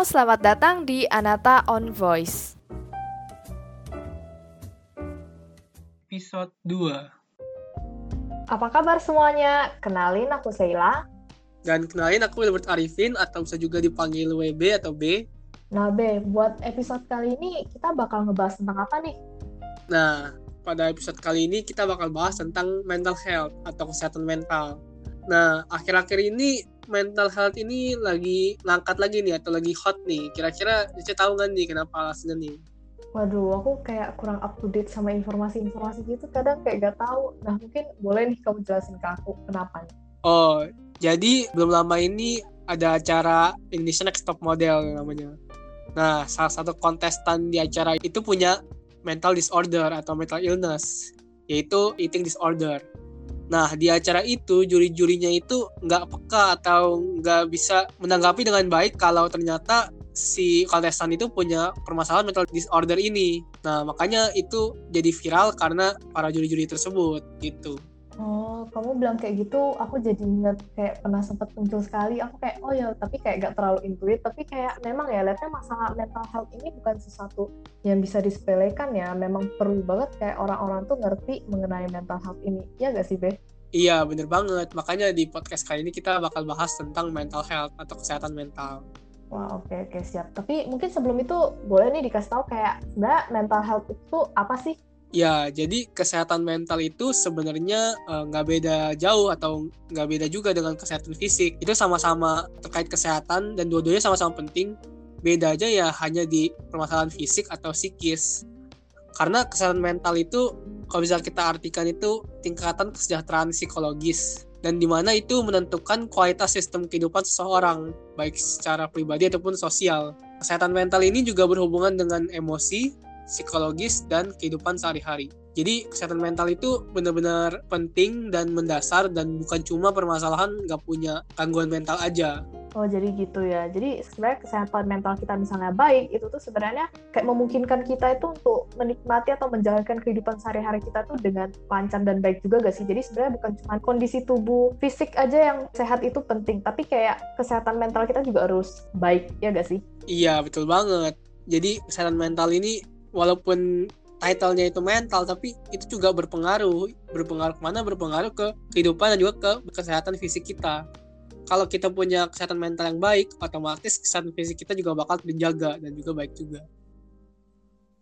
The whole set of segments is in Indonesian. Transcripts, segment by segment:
Halo, selamat datang di Anata on Voice. Episode 2 Apa kabar semuanya? Kenalin aku Sheila. Dan kenalin aku Wilbert Arifin atau bisa juga dipanggil WB atau B. Nah, Be, buat episode kali ini kita bakal ngebahas tentang apa nih? Nah, pada episode kali ini kita bakal bahas tentang mental health atau kesehatan mental. Nah, akhir-akhir ini mental health ini lagi ngangkat lagi nih atau lagi hot nih. Kira-kira Cici tahu nggak nih kenapa alasannya nih? Waduh, aku kayak kurang up to date sama informasi-informasi gitu. Kadang kayak gak tahu. Nah, mungkin boleh nih kamu jelasin ke aku kenapa nih. Oh, jadi belum lama ini ada acara Indonesia Next Top Model namanya. Nah, salah satu kontestan di acara itu punya mental disorder atau mental illness, yaitu eating disorder. Nah, di acara itu juri-jurinya itu nggak peka atau nggak bisa menanggapi dengan baik kalau ternyata si kontestan itu punya permasalahan mental disorder ini. Nah, makanya itu jadi viral karena para juri-juri tersebut gitu. Oh, kamu bilang kayak gitu, aku jadi inget kayak pernah sempat muncul sekali. Aku kayak, oh ya, tapi kayak gak terlalu intuit. Tapi kayak memang ya, lihatnya masalah mental health ini bukan sesuatu yang bisa disepelekan ya. Memang perlu banget kayak orang-orang tuh ngerti mengenai mental health ini. Ya gak sih, Be? Iya, bener banget. Makanya di podcast kali ini kita bakal bahas tentang mental health atau kesehatan mental. Wah, oke, okay, oke, okay, siap. Tapi mungkin sebelum itu, boleh nih dikasih tahu kayak, sebenarnya mental health itu apa sih? Ya, jadi kesehatan mental itu sebenarnya nggak uh, beda jauh atau nggak beda juga dengan kesehatan fisik. Itu sama-sama terkait kesehatan dan dua-duanya sama-sama penting. Beda aja ya hanya di permasalahan fisik atau psikis. Karena kesehatan mental itu kalau bisa kita artikan itu tingkatan kesejahteraan psikologis dan di mana itu menentukan kualitas sistem kehidupan seseorang baik secara pribadi ataupun sosial. Kesehatan mental ini juga berhubungan dengan emosi, psikologis, dan kehidupan sehari-hari. Jadi kesehatan mental itu benar-benar penting dan mendasar dan bukan cuma permasalahan nggak punya gangguan mental aja. Oh jadi gitu ya. Jadi sebenarnya kesehatan mental kita misalnya baik, itu tuh sebenarnya kayak memungkinkan kita itu untuk menikmati atau menjalankan kehidupan sehari-hari kita tuh dengan lancar dan baik juga gak sih? Jadi sebenarnya bukan cuma kondisi tubuh fisik aja yang sehat itu penting, tapi kayak kesehatan mental kita juga harus baik, ya gak sih? Iya betul banget. Jadi kesehatan mental ini walaupun title-nya itu mental tapi itu juga berpengaruh. Berpengaruh ke mana berpengaruh ke kehidupan dan juga ke kesehatan fisik kita. Kalau kita punya kesehatan mental yang baik otomatis kesehatan fisik kita juga bakal dijaga dan juga baik juga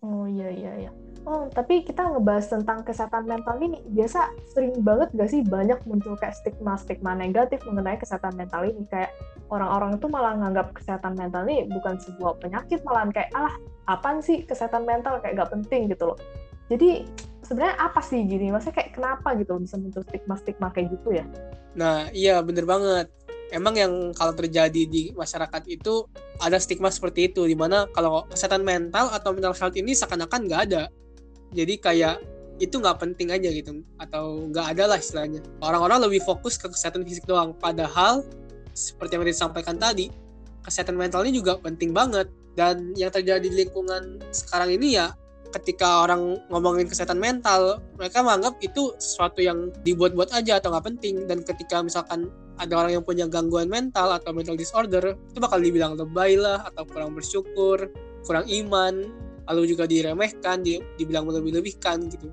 oh iya iya iya. Oh tapi kita ngebahas tentang kesehatan mental ini biasa sering banget gak sih banyak muncul kayak stigma stigma negatif mengenai kesehatan mental ini? Kayak orang-orang itu malah nganggap kesehatan mental ini bukan sebuah penyakit malahan kayak alah apaan sih kesehatan mental? Kayak gak penting gitu loh. Jadi sebenarnya apa sih gini? Maksudnya kayak kenapa gitu bisa muncul stigma-stigma kayak gitu ya? Nah iya bener banget emang yang kalau terjadi di masyarakat itu ada stigma seperti itu di mana kalau kesehatan mental atau mental health ini seakan-akan nggak ada. Jadi kayak itu nggak penting aja gitu atau nggak ada lah istilahnya. Orang-orang lebih fokus ke kesehatan fisik doang. Padahal seperti yang disampaikan tadi kesehatan mental ini juga penting banget. Dan yang terjadi di lingkungan sekarang ini ya ketika orang ngomongin kesehatan mental mereka menganggap itu sesuatu yang dibuat-buat aja atau nggak penting. Dan ketika misalkan ada orang yang punya gangguan mental atau mental disorder itu bakal dibilang lebay lah atau kurang bersyukur kurang iman lalu juga diremehkan dibilang melebih-lebihkan gitu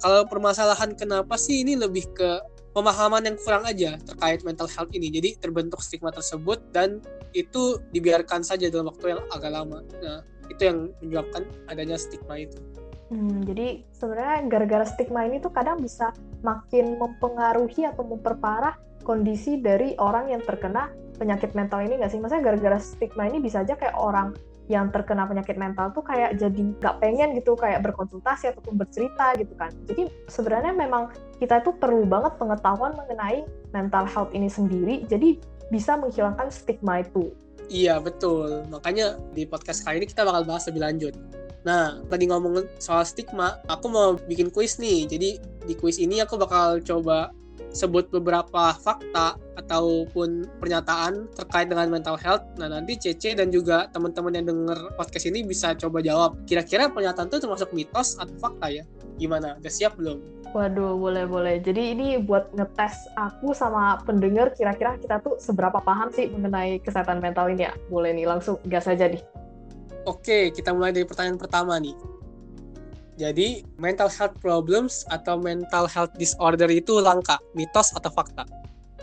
kalau permasalahan kenapa sih ini lebih ke pemahaman yang kurang aja terkait mental health ini. Jadi terbentuk stigma tersebut dan itu dibiarkan saja dalam waktu yang agak lama. Nah, itu yang menyebabkan adanya stigma itu. Hmm, jadi sebenarnya gara-gara stigma ini tuh kadang bisa makin mempengaruhi atau memperparah kondisi dari orang yang terkena penyakit mental ini nggak sih? Maksudnya gara-gara stigma ini bisa aja kayak orang yang terkena penyakit mental tuh kayak jadi nggak pengen gitu kayak berkonsultasi ataupun bercerita gitu kan. Jadi sebenarnya memang kita itu perlu banget pengetahuan mengenai mental health ini sendiri. Jadi bisa menghilangkan stigma itu. Iya betul. Makanya di podcast kali ini kita bakal bahas lebih lanjut. Nah, tadi ngomong soal stigma, aku mau bikin kuis nih. Jadi di kuis ini aku bakal coba sebut beberapa fakta ataupun pernyataan terkait dengan mental health. Nah, nanti Cece dan juga teman-teman yang denger podcast ini bisa coba jawab. Kira-kira pernyataan itu termasuk mitos atau fakta ya? Gimana? Udah siap belum? Waduh, boleh-boleh. Jadi ini buat ngetes aku sama pendengar kira-kira kita tuh seberapa paham sih mengenai kesehatan mental ini ya? Boleh nih, langsung gas aja nih. Oke, kita mulai dari pertanyaan pertama nih. Jadi, mental health problems atau mental health disorder itu langka, mitos atau fakta?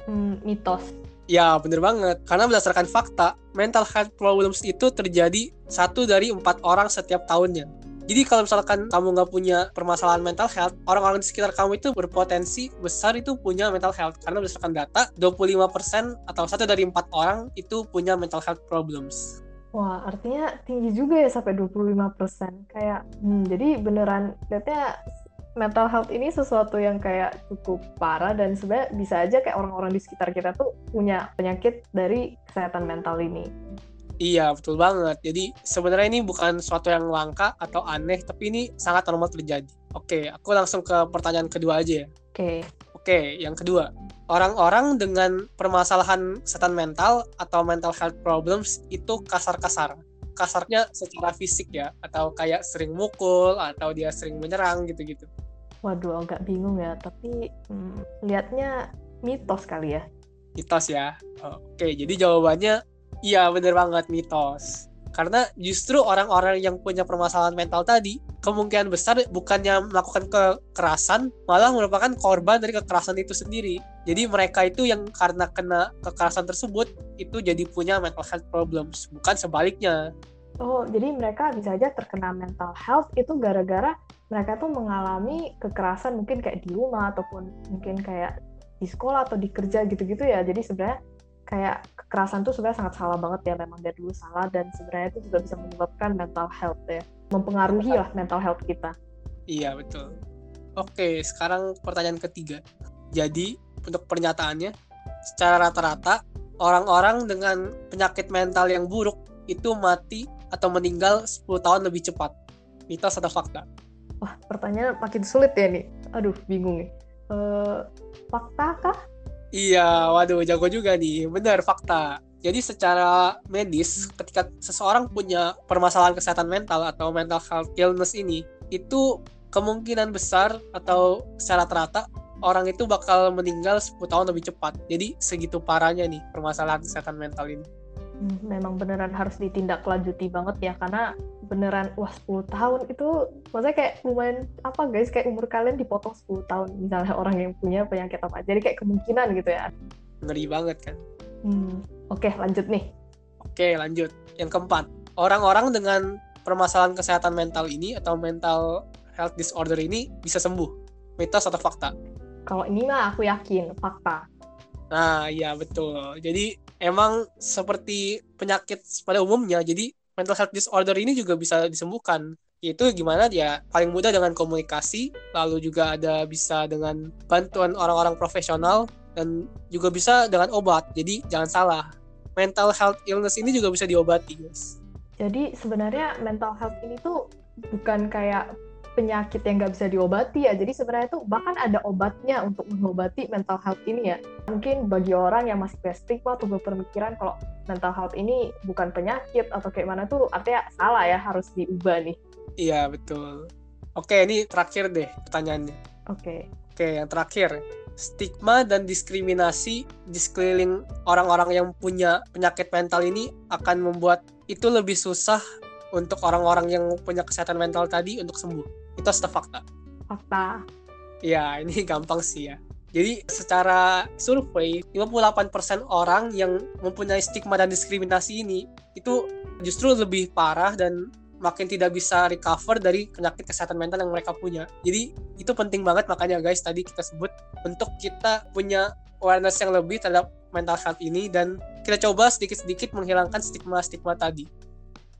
Hmm, mitos. Ya, bener banget. Karena berdasarkan fakta, mental health problems itu terjadi satu dari empat orang setiap tahunnya. Jadi kalau misalkan kamu nggak punya permasalahan mental health, orang-orang di sekitar kamu itu berpotensi besar itu punya mental health. Karena berdasarkan data, 25% atau satu dari empat orang itu punya mental health problems. Wah, artinya tinggi juga ya sampai 25%. Kayak, hmm, jadi beneran, lihatnya mental health ini sesuatu yang kayak cukup parah dan sebenarnya bisa aja kayak orang-orang di sekitar kita tuh punya penyakit dari kesehatan mental ini. Iya, betul banget. Jadi sebenarnya ini bukan suatu yang langka atau aneh, tapi ini sangat normal terjadi. Oke, aku langsung ke pertanyaan kedua aja ya. Oke. Oke, yang kedua. Orang-orang dengan permasalahan kesehatan mental atau mental health problems itu kasar-kasar. Kasarnya secara fisik ya, atau kayak sering mukul, atau dia sering menyerang gitu-gitu. Waduh, agak bingung ya. Tapi hmm, lihatnya mitos kali ya. Mitos ya. Oke, jadi jawabannya Iya bener banget mitos. Karena justru orang-orang yang punya permasalahan mental tadi kemungkinan besar bukannya melakukan kekerasan malah merupakan korban dari kekerasan itu sendiri. Jadi mereka itu yang karena kena kekerasan tersebut itu jadi punya mental health problems, bukan sebaliknya. Oh, jadi mereka bisa aja terkena mental health itu gara-gara mereka tuh mengalami kekerasan mungkin kayak di rumah ataupun mungkin kayak di sekolah atau di kerja gitu-gitu ya. Jadi sebenarnya kayak kekerasan tuh sebenarnya sangat salah banget ya memang dari dulu salah dan sebenarnya itu juga bisa menyebabkan mental health ya mempengaruhi lah mental health kita. Iya betul. Oke sekarang pertanyaan ketiga. Jadi untuk pernyataannya secara rata-rata orang-orang dengan penyakit mental yang buruk itu mati atau meninggal 10 tahun lebih cepat. Mitos atau fakta? Wah pertanyaan makin sulit ya nih. Aduh bingung nih. Uh, fakta kah? Iya, waduh, jago juga nih. Benar, fakta. Jadi secara medis, ketika seseorang punya permasalahan kesehatan mental atau mental health illness ini, itu kemungkinan besar atau secara rata orang itu bakal meninggal 10 tahun lebih cepat. Jadi segitu parahnya nih permasalahan kesehatan mental ini. Hmm, memang beneran harus ditindaklanjuti banget ya karena beneran wah 10 tahun itu maksudnya kayak lumayan apa guys kayak umur kalian dipotong 10 tahun misalnya orang yang punya penyakit apa jadi kayak kemungkinan gitu ya ngeri banget kan hmm. oke lanjut nih. Oke lanjut. Yang keempat orang-orang dengan permasalahan kesehatan mental ini atau mental health disorder ini bisa sembuh. Mitos atau fakta? Kalau ini mah aku yakin fakta. Nah iya betul. Jadi emang seperti penyakit pada umumnya jadi mental health disorder ini juga bisa disembuhkan. Itu gimana ya paling mudah dengan komunikasi lalu juga ada bisa dengan bantuan orang-orang profesional dan juga bisa dengan obat jadi jangan salah mental health illness ini juga bisa diobati guys jadi sebenarnya mental health ini tuh bukan kayak penyakit yang nggak bisa diobati ya. Jadi sebenarnya itu bahkan ada obatnya untuk mengobati mental health ini ya. Mungkin bagi orang yang masih punya stigma atau berpemikiran kalau mental health ini bukan penyakit atau kayak mana tuh artinya salah ya harus diubah nih. Iya betul. Oke ini terakhir deh pertanyaannya. Oke. Oke yang terakhir stigma dan diskriminasi di sekeliling orang-orang yang punya penyakit mental ini akan membuat itu lebih susah untuk orang-orang yang punya kesehatan mental tadi untuk sembuh. Itu sudah fakta. Fakta. Ya, ini gampang sih ya. Jadi secara survei 58% orang yang mempunyai stigma dan diskriminasi ini itu justru lebih parah dan makin tidak bisa recover dari penyakit kesehatan mental yang mereka punya. Jadi itu penting banget makanya guys tadi kita sebut untuk kita punya awareness yang lebih terhadap mental health ini dan kita coba sedikit-sedikit menghilangkan stigma-stigma tadi.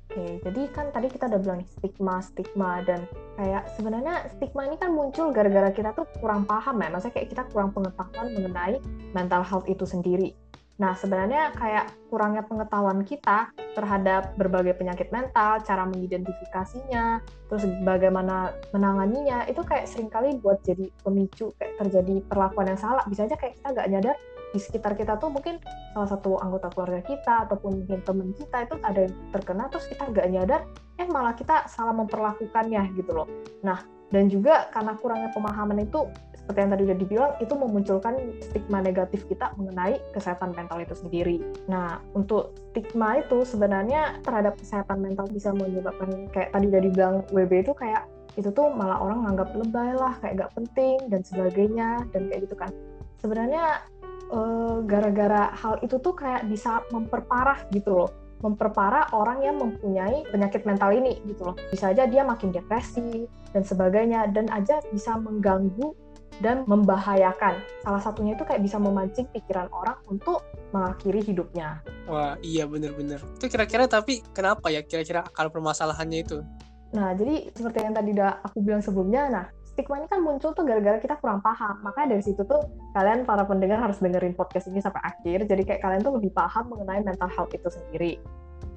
Oke, jadi kan tadi kita udah bilang stigma-stigma dan kayak sebenarnya stigma ini kan muncul gara-gara kita tuh kurang paham ya, maksudnya kayak kita kurang pengetahuan mengenai mental health itu sendiri. Nah, sebenarnya kayak kurangnya pengetahuan kita terhadap berbagai penyakit mental, cara mengidentifikasinya, terus bagaimana menanganinya, itu kayak sering kali buat jadi pemicu kayak terjadi perlakuan yang salah. Bisa aja kayak kita nggak nyadar di sekitar kita tuh mungkin salah satu anggota keluarga kita ataupun mungkin teman kita itu ada yang terkena terus kita nggak nyadar eh malah kita salah memperlakukannya gitu loh nah Dan juga karena kurangnya pemahaman itu seperti yang tadi udah dibilang itu memunculkan stigma negatif kita mengenai kesehatan mental itu sendiri. Nah, untuk stigma itu sebenarnya terhadap kesehatan mental bisa menyebabkan kayak tadi udah dibilang WB itu kayak itu tuh malah orang nganggap lebay lah, kayak gak penting dan sebagainya dan kayak gitu kan. Sebenarnya eh, gara-gara hal itu tuh kayak bisa memperparah gitu loh memperparah orang yang mempunyai penyakit mental ini gitu loh. Bisa aja dia makin depresi dan sebagainya dan aja bisa mengganggu dan membahayakan. Salah satunya itu kayak bisa memancing pikiran orang untuk mengakhiri hidupnya. Wah, iya bener-bener. Itu kira-kira tapi kenapa ya kira-kira akar permasalahannya itu? Nah, jadi seperti yang tadi udah aku bilang sebelumnya, nah stigma ini kan muncul tuh gara-gara kita kurang paham. Makanya dari situ tuh kalian para pendengar harus dengerin podcast ini sampai akhir. Jadi kayak kalian tuh lebih paham mengenai mental health itu sendiri.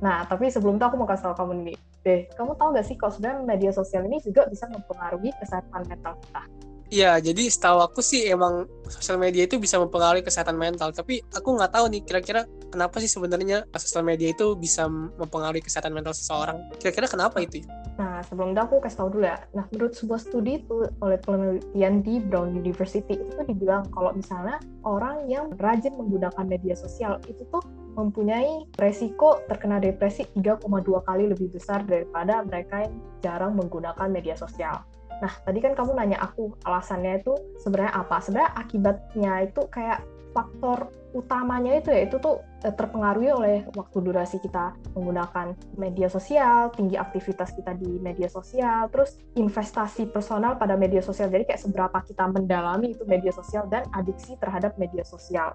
Nah, tapi sebelum itu aku mau kasih tau kamu nih. Deh, kamu tahu gak sih kalau sebenarnya media sosial ini juga bisa mempengaruhi kesehatan mental kita? Iya, jadi setahu aku sih emang sosial media itu bisa mempengaruhi kesehatan mental. Tapi aku nggak tahu nih kira-kira kenapa sih sebenarnya sosial media itu bisa mempengaruhi kesehatan mental seseorang. Kira-kira kenapa itu? Nah, sebelum itu aku kasih tahu dulu ya. Nah, menurut sebuah studi itu oleh penelitian di Brown University itu dibilang kalau misalnya orang yang rajin menggunakan media sosial itu tuh mempunyai resiko terkena depresi 3,2 kali lebih besar daripada mereka yang jarang menggunakan media sosial. Nah, tadi kan kamu nanya aku alasannya itu sebenarnya apa? Sebenarnya akibatnya itu kayak faktor utamanya itu ya itu tuh eh, terpengaruhi oleh waktu durasi kita menggunakan media sosial, tinggi aktivitas kita di media sosial, terus investasi personal pada media sosial. Jadi kayak seberapa kita mendalami itu media sosial dan adiksi terhadap media sosial.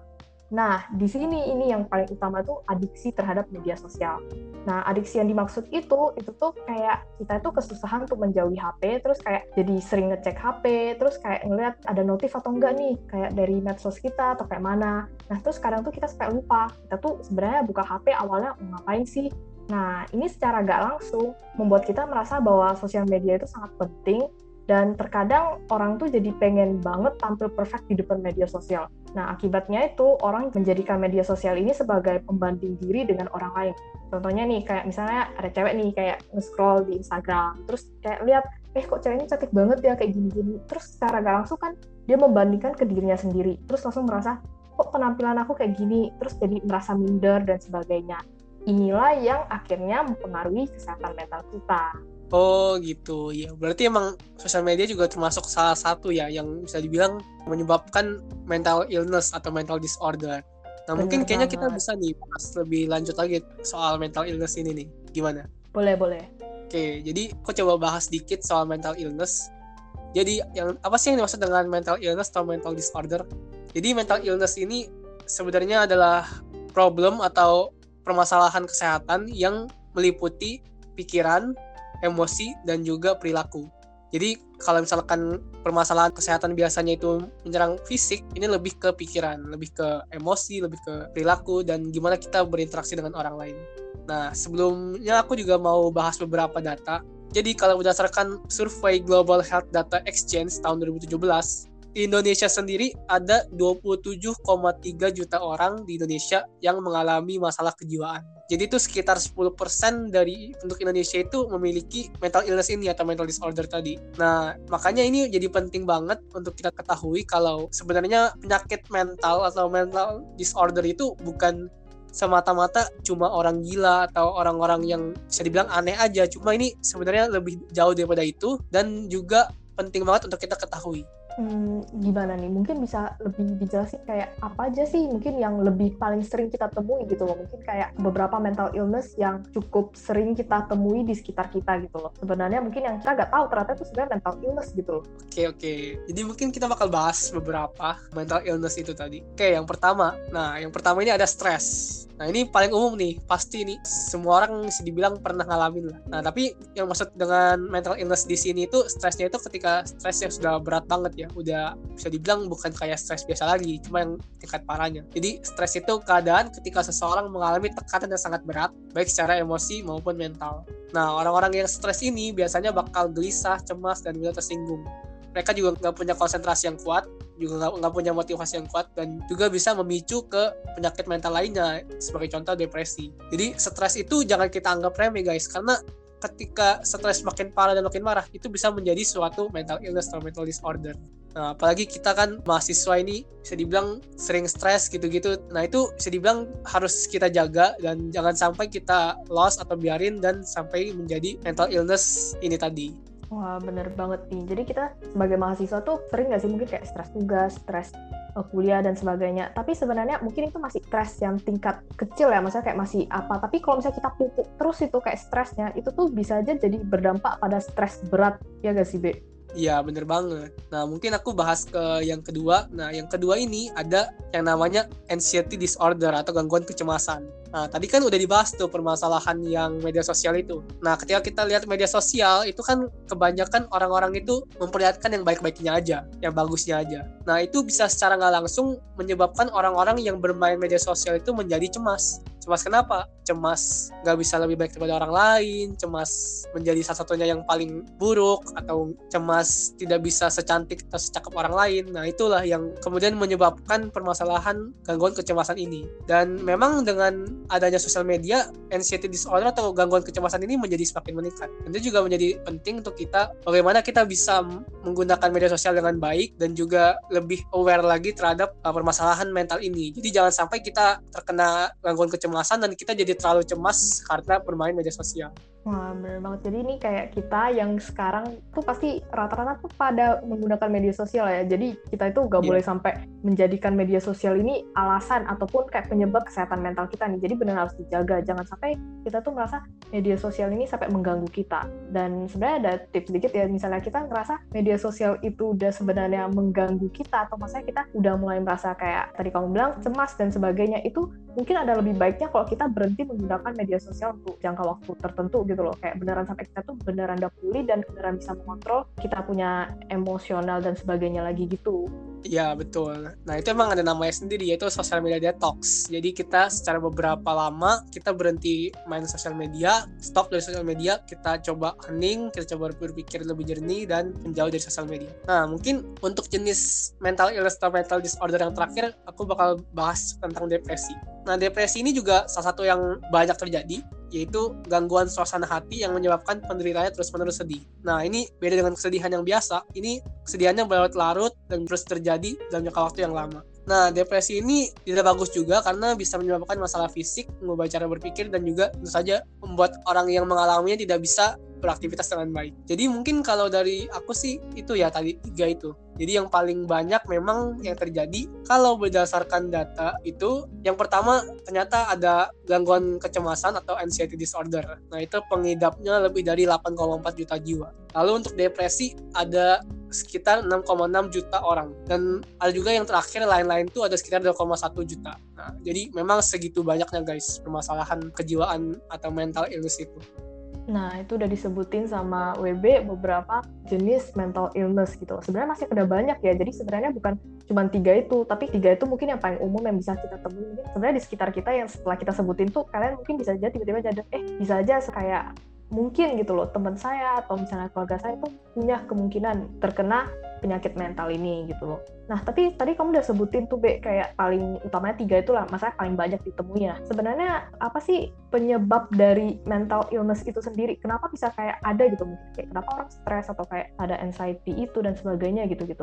Nah, di sini ini yang paling utama tuh adiksi terhadap media sosial. Nah, adiksi yang dimaksud itu, itu tuh kayak kita itu kesusahan untuk menjauhi HP, terus kayak jadi sering ngecek HP, terus kayak ngeliat ada notif atau enggak nih, kayak dari medsos kita atau kayak mana. Nah, terus kadang tuh kita sampai lupa, kita tuh sebenarnya buka HP awalnya mau ngapain sih? Nah, ini secara gak langsung membuat kita merasa bahwa sosial media itu sangat penting dan terkadang orang tuh jadi pengen banget tampil perfect di depan media sosial. Nah, akibatnya itu orang menjadikan media sosial ini sebagai pembanding diri dengan orang lain. Contohnya nih, kayak misalnya ada cewek nih kayak nge-scroll di Instagram, terus kayak lihat, eh kok cewek ini cantik banget ya kayak gini-gini. Terus secara gak langsung kan dia membandingkan ke dirinya sendiri. Terus langsung merasa, kok penampilan aku kayak gini, terus jadi merasa minder dan sebagainya. Inilah yang akhirnya mempengaruhi kesehatan mental kita. Oh gitu, ya berarti emang sosial media juga termasuk salah satu ya yang bisa dibilang menyebabkan mental illness atau mental disorder. Nah Bener mungkin kayaknya kita banget. bisa nih bahas lebih lanjut lagi soal mental illness ini nih, gimana? Boleh, boleh. Oke, jadi aku coba bahas dikit soal mental illness. Jadi yang apa sih yang dimaksud dengan mental illness atau mental disorder? Jadi mental illness ini sebenarnya adalah problem atau permasalahan kesehatan yang meliputi pikiran, emosi dan juga perilaku. Jadi kalau misalkan permasalahan kesehatan biasanya itu menyerang fisik, ini lebih ke pikiran, lebih ke emosi, lebih ke perilaku dan gimana kita berinteraksi dengan orang lain. Nah, sebelumnya aku juga mau bahas beberapa data. Jadi kalau berdasarkan survei Global Health Data Exchange tahun 2017, di Indonesia sendiri ada 27,3 juta orang di Indonesia yang mengalami masalah kejiwaan. Jadi itu sekitar 10% dari penduduk Indonesia itu memiliki mental illness ini atau mental disorder tadi. Nah, makanya ini jadi penting banget untuk kita ketahui kalau sebenarnya penyakit mental atau mental disorder itu bukan semata-mata cuma orang gila atau orang-orang yang bisa dibilang aneh aja. Cuma ini sebenarnya lebih jauh daripada itu dan juga penting banget untuk kita ketahui. Hmm, gimana nih? Mungkin bisa lebih dijelasin kayak apa aja sih mungkin yang lebih paling sering kita temui gitu loh. Mungkin kayak beberapa mental illness yang cukup sering kita temui di sekitar kita gitu loh. Sebenarnya mungkin yang kita nggak tahu ternyata itu sebenarnya mental illness gitu loh. Oke oke. Jadi mungkin kita bakal bahas beberapa mental illness itu tadi. Oke, yang pertama. Nah, yang pertama ini ada stres. Nah, ini paling umum nih. Pasti nih semua orang bisa dibilang pernah ngalamin lah. Nah, tapi yang maksud dengan mental illness di sini itu stresnya itu ketika stres yang sudah berat banget ya. Udah bisa dibilang bukan kayak stres biasa lagi, cuma yang tingkat parahnya. Jadi, stres itu keadaan ketika seseorang mengalami tekanan yang sangat berat, baik secara emosi maupun mental. Nah, orang-orang yang stres ini biasanya bakal gelisah, cemas, dan mudah tersinggung mereka juga nggak punya konsentrasi yang kuat, juga nggak punya motivasi yang kuat, dan juga bisa memicu ke penyakit mental lainnya, sebagai contoh depresi. Jadi stres itu jangan kita anggap remeh guys, karena ketika stres makin parah dan makin marah itu bisa menjadi suatu mental illness atau mental disorder. Nah, apalagi kita kan mahasiswa ini bisa dibilang sering stres gitu-gitu. Nah, itu bisa dibilang harus kita jaga dan jangan sampai kita loss atau biarin dan sampai menjadi mental illness ini tadi. Wah, bener banget nih. Jadi kita sebagai mahasiswa tuh sering nggak sih mungkin kayak stres tugas, stres uh, kuliah dan sebagainya. Tapi sebenarnya mungkin itu masih stres yang tingkat kecil ya, maksudnya kayak masih apa. Tapi kalau misalnya kita pupuk terus itu kayak stresnya, itu tuh bisa aja jadi berdampak pada stres berat, ya gak sih, Be? Iya bener banget. Nah mungkin aku bahas ke yang kedua. Nah yang kedua ini ada yang namanya anxiety disorder atau gangguan kecemasan. Nah tadi kan udah dibahas tuh permasalahan yang media sosial itu. Nah ketika kita lihat media sosial itu kan kebanyakan orang-orang itu memperlihatkan yang baik-baiknya aja, yang bagusnya aja. Nah itu bisa secara nggak langsung menyebabkan orang-orang yang bermain media sosial itu menjadi cemas. Cemas kenapa? Cemas nggak bisa lebih baik daripada orang lain, cemas menjadi salah satunya yang paling buruk, atau cemas tidak bisa secantik atau secakap orang lain. Nah itulah yang kemudian menyebabkan permasalahan gangguan kecemasan ini. Dan memang dengan adanya sosial media, anxiety disorder atau gangguan kecemasan ini menjadi semakin meningkat. Dan itu juga menjadi penting untuk kita bagaimana kita bisa menggunakan media sosial dengan baik dan juga lebih aware lagi terhadap uh, permasalahan mental ini. Jadi jangan sampai kita terkena gangguan kecemasan dan kita jadi terlalu cemas karena bermain media sosial. Wah, bener banget. Jadi ini kayak kita yang sekarang tuh pasti rata-rata tuh pada menggunakan media sosial ya. Jadi kita itu gak yeah. boleh sampai menjadikan media sosial ini alasan ataupun kayak penyebab kesehatan mental kita nih. Jadi benar harus dijaga. Jangan sampai kita tuh merasa media sosial ini sampai mengganggu kita. Dan sebenarnya ada tips sedikit ya. Misalnya kita ngerasa media sosial itu udah sebenarnya mengganggu kita atau maksudnya kita udah mulai merasa kayak tadi kamu bilang cemas dan sebagainya. Itu mungkin ada lebih baiknya kalau kita berhenti menggunakan media sosial untuk jangka waktu tertentu gitu gitu loh kayak beneran sampai kita tuh beneran udah pulih dan beneran bisa mengontrol kita punya emosional dan sebagainya lagi gitu Iya betul. Nah itu emang ada namanya sendiri yaitu social media detox. Jadi kita secara beberapa lama kita berhenti main sosial media, stop dari sosial media, kita coba hening, kita coba berpikir lebih jernih dan menjauh dari sosial media. Nah mungkin untuk jenis mental illness atau mental disorder yang terakhir, aku bakal bahas tentang depresi. Nah depresi ini juga salah satu yang banyak terjadi yaitu gangguan suasana hati yang menyebabkan penderitanya terus-menerus sedih. Nah, ini beda dengan kesedihan yang biasa. Ini kesedihannya berlarut-larut dan terus terjadi dalam jangka waktu yang lama. Nah, depresi ini tidak bagus juga karena bisa menyebabkan masalah fisik, mengubah cara berpikir, dan juga tentu saja membuat orang yang mengalaminya tidak bisa beraktivitas dengan baik. Jadi mungkin kalau dari aku sih itu ya tadi tiga itu. Jadi yang paling banyak memang yang terjadi kalau berdasarkan data itu yang pertama ternyata ada gangguan kecemasan atau anxiety disorder. Nah itu pengidapnya lebih dari 8,4 juta jiwa. Lalu untuk depresi ada sekitar 6,6 juta orang dan ada juga yang terakhir lain-lain itu ada sekitar 2,1 juta. Nah, jadi memang segitu banyaknya guys permasalahan kejiwaan atau mental illness itu. Nah, itu udah disebutin sama WB beberapa jenis mental illness gitu. Sebenarnya masih ada banyak ya, jadi sebenarnya bukan cuma tiga itu, tapi tiga itu mungkin yang paling umum yang bisa kita temui. Sebenarnya di sekitar kita yang setelah kita sebutin tuh, kalian mungkin bisa aja tiba-tiba jadi, eh bisa aja kayak mungkin gitu loh teman saya atau misalnya keluarga saya itu punya kemungkinan terkena penyakit mental ini gitu loh. Nah tapi tadi kamu udah sebutin tuh Be kayak paling utamanya tiga itulah masalah paling banyak ditemui ya. Sebenarnya apa sih penyebab dari mental illness itu sendiri? Kenapa bisa kayak ada gitu mungkin kayak kenapa orang stres atau kayak ada anxiety itu dan sebagainya gitu-gitu?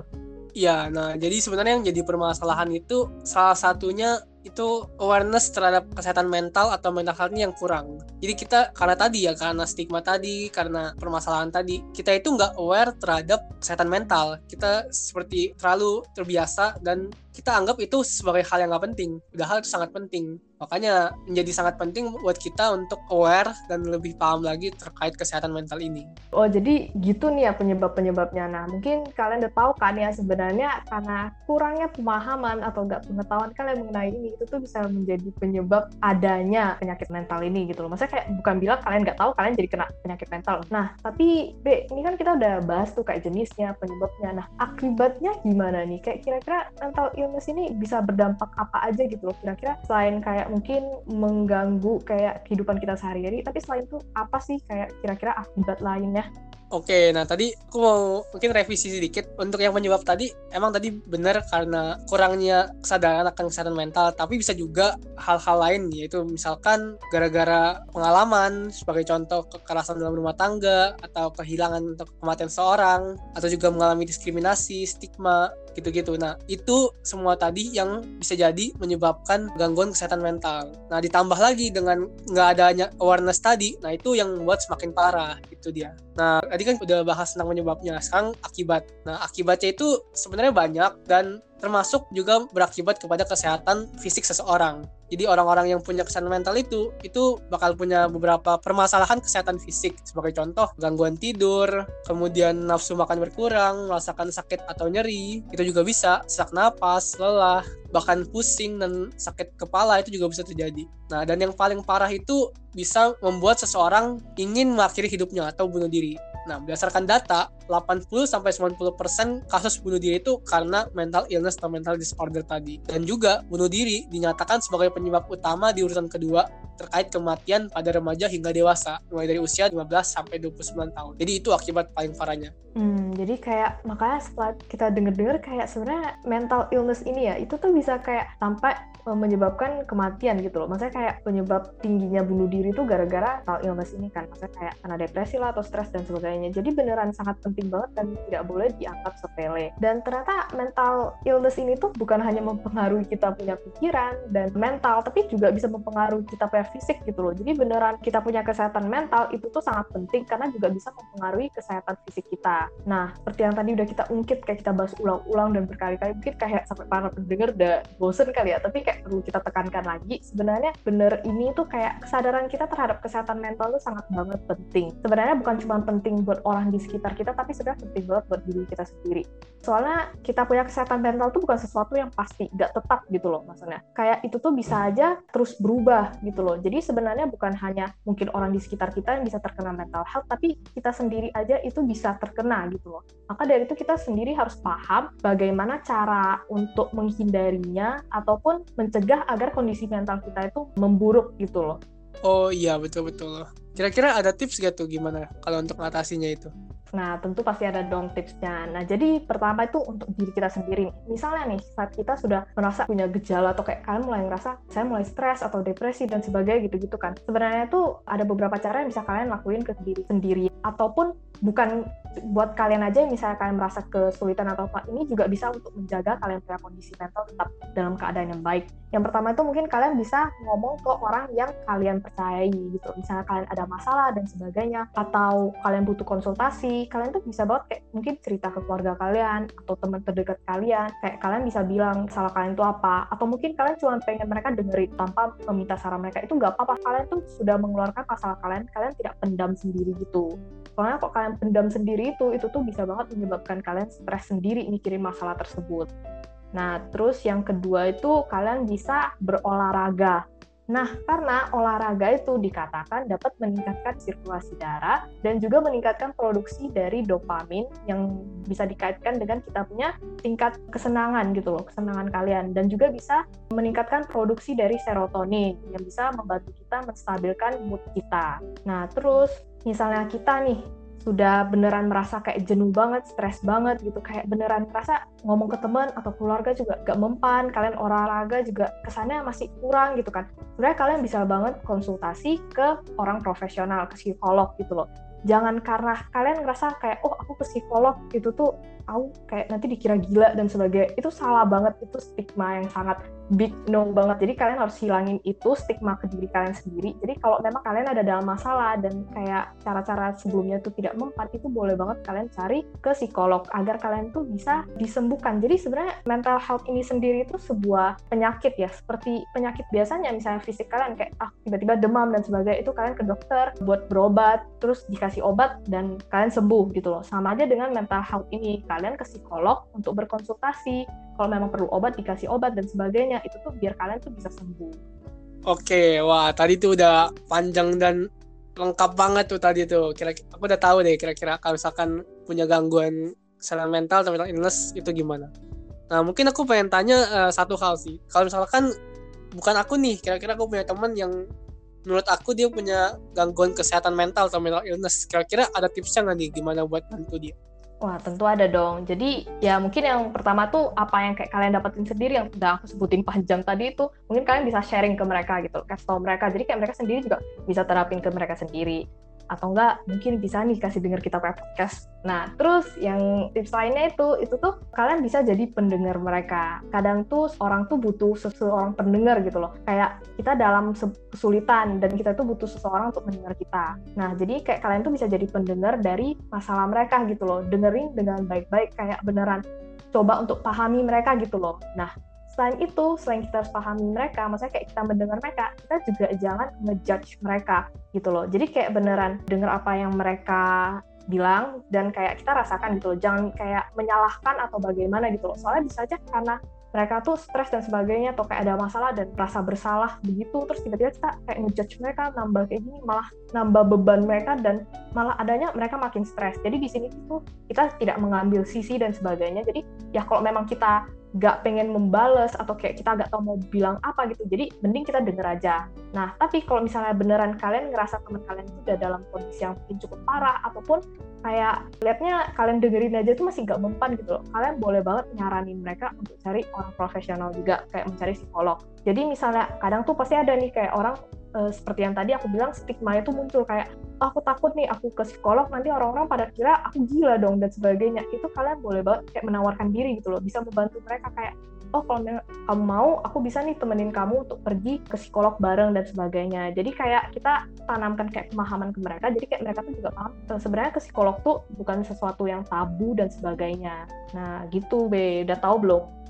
Iya, nah jadi sebenarnya yang jadi permasalahan itu salah satunya itu awareness terhadap kesehatan mental atau mental health yang kurang. Jadi kita karena tadi ya karena stigma tadi, karena permasalahan tadi, kita itu nggak aware terhadap kesehatan mental. Kita seperti terlalu terbiasa dan kita anggap itu sebagai hal yang nggak penting. Padahal itu sangat penting. Makanya menjadi sangat penting buat kita untuk aware dan lebih paham lagi terkait kesehatan mental ini. Oh, jadi gitu nih ya penyebab-penyebabnya. Nah, mungkin kalian udah tahu kan ya sebenarnya karena kurangnya pemahaman atau nggak pengetahuan kalian mengenai ini, itu tuh bisa menjadi penyebab adanya penyakit mental ini gitu loh. Maksudnya kayak bukan bilang kalian nggak tahu, kalian jadi kena penyakit mental. Nah, tapi B, ini kan kita udah bahas tuh kayak jenisnya, penyebabnya. Nah, akibatnya gimana nih? Kayak kira-kira mental illness ini bisa berdampak apa aja gitu loh. Kira-kira selain kayak mungkin mengganggu kayak kehidupan kita sehari-hari tapi selain itu apa sih kayak kira-kira akibat lainnya? Oke, nah tadi aku mau mungkin revisi sedikit. Untuk yang penyebab tadi emang tadi benar karena kurangnya kesadaran akan kesehatan mental, tapi bisa juga hal-hal lain yaitu misalkan gara-gara pengalaman sebagai contoh kekerasan dalam rumah tangga atau kehilangan atau kematian seorang atau juga mengalami diskriminasi, stigma gitu-gitu. Nah, itu semua tadi yang bisa jadi menyebabkan gangguan kesehatan mental. Nah, ditambah lagi dengan nggak adanya awareness tadi, nah itu yang membuat semakin parah, itu dia. Nah, tadi kan udah bahas tentang penyebabnya, sekarang akibat. Nah, akibatnya itu sebenarnya banyak dan termasuk juga berakibat kepada kesehatan fisik seseorang. Jadi orang-orang yang punya kesehatan mental itu itu bakal punya beberapa permasalahan kesehatan fisik sebagai contoh gangguan tidur, kemudian nafsu makan berkurang, merasakan sakit atau nyeri, itu juga bisa sesak napas, lelah, bahkan pusing dan sakit kepala itu juga bisa terjadi. Nah, dan yang paling parah itu bisa membuat seseorang ingin mengakhiri hidupnya atau bunuh diri. Nah, berdasarkan data, 80 sampai 90% kasus bunuh diri itu karena mental illness atau mental disorder tadi. Dan juga bunuh diri dinyatakan sebagai penyebab utama di urutan kedua terkait kematian pada remaja hingga dewasa, mulai dari usia 15 sampai 29 tahun. Jadi itu akibat paling parahnya. Hmm, jadi kayak makanya setelah kita denger-dengar kayak sebenarnya mental illness ini ya itu tuh bisa kayak sampai e, menyebabkan kematian gitu loh. Maksudnya kayak penyebab tingginya bunuh diri itu gara-gara mental illness ini kan. Maksudnya kayak karena depresi lah atau stres dan sebagainya. Jadi beneran sangat penting banget dan tidak boleh dianggap sepele. Dan ternyata mental illness ini tuh bukan hanya mempengaruhi kita punya pikiran dan mental, tapi juga bisa mempengaruhi kita punya fisik gitu loh. Jadi beneran kita punya kesehatan mental itu tuh sangat penting karena juga bisa mempengaruhi kesehatan fisik kita. Nah, seperti yang tadi udah kita ungkit, kayak kita bahas ulang-ulang dan berkali-kali, mungkin kayak sampai para pendengar udah bosen kali ya, tapi kayak perlu kita tekankan lagi, sebenarnya bener ini tuh kayak kesadaran kita terhadap kesehatan mental tuh sangat banget penting. Sebenarnya bukan cuma penting buat orang di sekitar kita, tapi sebenarnya penting banget buat diri kita sendiri. Soalnya kita punya kesehatan mental tuh bukan sesuatu yang pasti, gak tetap gitu loh maksudnya. Kayak itu tuh bisa aja terus berubah gitu loh. Jadi sebenarnya bukan hanya mungkin orang di sekitar kita yang bisa terkena mental health, tapi kita sendiri aja itu bisa terkena kena gitu loh. Maka dari itu kita sendiri harus paham bagaimana cara untuk menghindarinya ataupun mencegah agar kondisi mental kita itu memburuk gitu loh. Oh iya betul betul. Kira-kira ada tips gak tuh gimana kalau untuk mengatasinya itu? Nah, tentu pasti ada dong tipsnya. Nah, jadi pertama itu untuk diri kita sendiri. Misalnya nih, saat kita sudah merasa punya gejala atau kayak kalian mulai ngerasa saya mulai stres atau depresi dan sebagainya gitu-gitu kan. Sebenarnya itu ada beberapa cara yang bisa kalian lakuin ke diri sendiri ataupun bukan buat kalian aja misalnya kalian merasa kesulitan atau apa ini juga bisa untuk menjaga kalian punya kondisi mental tetap dalam keadaan yang baik. Yang pertama itu mungkin kalian bisa ngomong ke orang yang kalian percayai gitu. Misalnya kalian ada masalah dan sebagainya atau kalian butuh konsultasi, kalian tuh bisa banget kayak mungkin cerita ke keluarga kalian atau teman terdekat kalian. Kayak kalian bisa bilang salah kalian itu apa atau mungkin kalian cuma pengen mereka dengerin tanpa meminta saran mereka itu nggak apa-apa. Kalian tuh sudah mengeluarkan masalah kalian, kalian tidak pendam sendiri gitu. Soalnya kok kalian pendam sendiri itu, itu tuh bisa banget menyebabkan kalian stres sendiri mikirin masalah tersebut. Nah, terus yang kedua itu kalian bisa berolahraga. Nah, karena olahraga itu dikatakan dapat meningkatkan sirkulasi darah dan juga meningkatkan produksi dari dopamin yang bisa dikaitkan dengan kita punya tingkat kesenangan gitu loh, kesenangan kalian dan juga bisa meningkatkan produksi dari serotonin yang bisa membantu kita menstabilkan mood kita. Nah, terus misalnya kita nih sudah beneran merasa kayak jenuh banget, stres banget gitu, kayak beneran merasa ngomong ke teman atau keluarga juga gak mempan, kalian olahraga juga kesannya masih kurang gitu kan. Sebenarnya kalian bisa banget konsultasi ke orang profesional, ke psikolog gitu loh. Jangan karena kalian ngerasa kayak, oh aku ke psikolog itu tuh aku kayak nanti dikira gila dan sebagainya. Itu salah banget, itu stigma yang sangat big no banget. Jadi kalian harus hilangin itu stigma ke diri kalian sendiri. Jadi kalau memang kalian ada dalam masalah dan kayak cara-cara sebelumnya itu tidak mempan, itu boleh banget kalian cari ke psikolog agar kalian tuh bisa disembuhkan. Jadi sebenarnya mental health ini sendiri itu sebuah penyakit ya, seperti penyakit biasanya misalnya fisik kalian kayak ah tiba-tiba demam dan sebagainya itu kalian ke dokter buat berobat, terus dikasih obat dan kalian sembuh gitu loh. Sama aja dengan mental health ini, kalian ke psikolog untuk berkonsultasi. Kalau memang perlu obat dikasih obat dan sebagainya itu tuh biar kalian tuh bisa sembuh oke wah tadi tuh udah panjang dan lengkap banget tuh tadi tuh kira-kira aku udah tahu deh kira-kira kalau misalkan punya gangguan kesehatan mental atau mental illness itu gimana Nah, mungkin aku pengen tanya uh, satu hal sih. Kalau misalkan bukan aku nih, kira-kira aku punya teman yang menurut aku dia punya gangguan kesehatan mental atau mental illness. Kira-kira ada tipsnya nggak nih gimana buat bantu dia? Wah, tentu ada dong. Jadi, ya mungkin yang pertama tuh apa yang kayak kalian dapetin sendiri yang udah aku sebutin panjang tadi itu, mungkin kalian bisa sharing ke mereka gitu, kasih tau mereka. Jadi kayak mereka sendiri juga bisa terapin ke mereka sendiri atau enggak mungkin bisa nih kasih dengar kita podcast. Nah, terus yang tips lainnya itu itu tuh kalian bisa jadi pendengar mereka. Kadang tuh orang tuh butuh seseorang pendengar gitu loh. Kayak kita dalam kesulitan dan kita tuh butuh seseorang untuk mendengar kita. Nah, jadi kayak kalian tuh bisa jadi pendengar dari masalah mereka gitu loh. Dengerin dengan baik-baik kayak beneran coba untuk pahami mereka gitu loh. Nah, selain itu, selain kita harus pahami mereka, maksudnya kayak kita mendengar mereka, kita juga jangan ngejudge mereka gitu loh. Jadi kayak beneran dengar apa yang mereka bilang dan kayak kita rasakan gitu loh. Jangan kayak menyalahkan atau bagaimana gitu loh. Soalnya bisa aja karena mereka tuh stres dan sebagainya atau kayak ada masalah dan rasa bersalah begitu terus tiba-tiba kita kayak ngejudge mereka nambah kayak gini malah nambah beban mereka dan malah adanya mereka makin stres jadi di sini tuh kita tidak mengambil sisi dan sebagainya jadi ya kalau memang kita gak pengen membales atau kayak kita gak tau mau bilang apa gitu jadi mending kita denger aja. Nah tapi kalau misalnya beneran kalian ngerasa teman kalian itu udah dalam kondisi yang mungkin cukup parah ataupun kayak liatnya kalian dengerin aja tuh masih gak mempan gitu loh kalian boleh banget nyaranin mereka untuk cari orang profesional juga kayak mencari psikolog. Jadi misalnya kadang tuh pasti ada nih kayak orang uh, seperti yang tadi aku bilang stigma itu muncul. Kayak oh, aku takut nih aku ke psikolog nanti orang-orang pada kira aku gila dong dan sebagainya. Itu kalian boleh banget kayak menawarkan diri gitu loh bisa membantu mereka kayak oh kalau kamu mau aku bisa nih temenin kamu untuk pergi ke psikolog bareng dan sebagainya. Jadi kayak kita tanamkan kayak pemahaman ke mereka jadi kayak mereka tuh juga paham eh, sebenarnya ke psikolog tuh bukan sesuatu yang tabu dan sebagainya. Nah gitu be. Udah tahu belum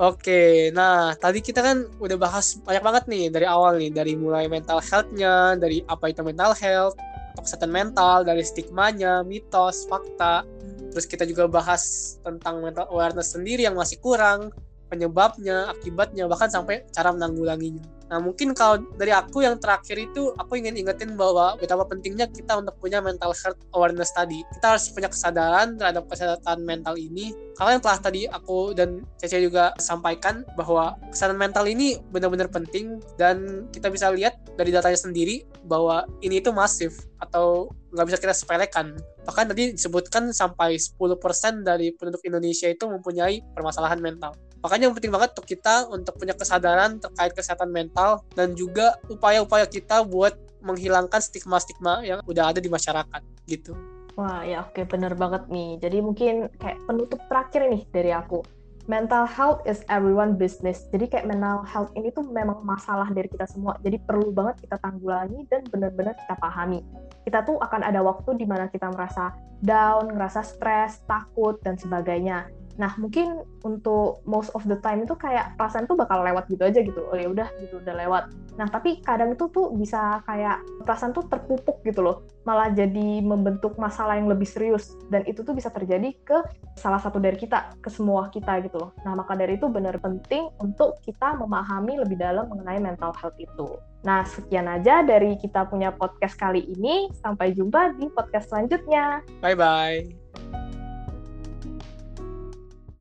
Oke, nah tadi kita kan udah bahas banyak banget nih dari awal nih, dari mulai mental health-nya, dari apa itu mental health, kesehatan mental, dari stigmanya, mitos, fakta. Terus kita juga bahas tentang mental awareness sendiri yang masih kurang, penyebabnya, akibatnya, bahkan sampai cara menanggulanginya. Nah mungkin kalau dari aku yang terakhir itu aku ingin ingetin bahwa betapa pentingnya kita untuk punya mental health awareness tadi. Kita harus punya kesadaran terhadap kesehatan mental ini. Kalau yang telah tadi aku dan Cece juga sampaikan bahwa kesehatan mental ini benar-benar penting dan kita bisa lihat dari datanya sendiri bahwa ini itu masif atau nggak bisa kita sepelekan. Bahkan tadi disebutkan sampai 10% dari penduduk Indonesia itu mempunyai permasalahan mental. Makanya yang penting banget untuk kita untuk punya kesadaran terkait kesehatan mental dan juga upaya-upaya kita buat menghilangkan stigma-stigma yang udah ada di masyarakat gitu. Wah ya oke bener banget nih. Jadi mungkin kayak penutup terakhir nih dari aku. Mental health is everyone business. Jadi kayak mental health ini tuh memang masalah dari kita semua. Jadi perlu banget kita tanggulangi dan benar-benar kita pahami. Kita tuh akan ada waktu di mana kita merasa down, ngerasa stres, takut, dan sebagainya. Nah, mungkin untuk most of the time itu kayak perasaan tuh bakal lewat gitu aja gitu. Oh ya udah gitu udah lewat. Nah, tapi kadang itu tuh bisa kayak perasaan tuh terpupuk gitu loh. Malah jadi membentuk masalah yang lebih serius dan itu tuh bisa terjadi ke salah satu dari kita, ke semua kita gitu loh. Nah, maka dari itu benar penting untuk kita memahami lebih dalam mengenai mental health itu. Nah, sekian aja dari kita punya podcast kali ini. Sampai jumpa di podcast selanjutnya. Bye bye.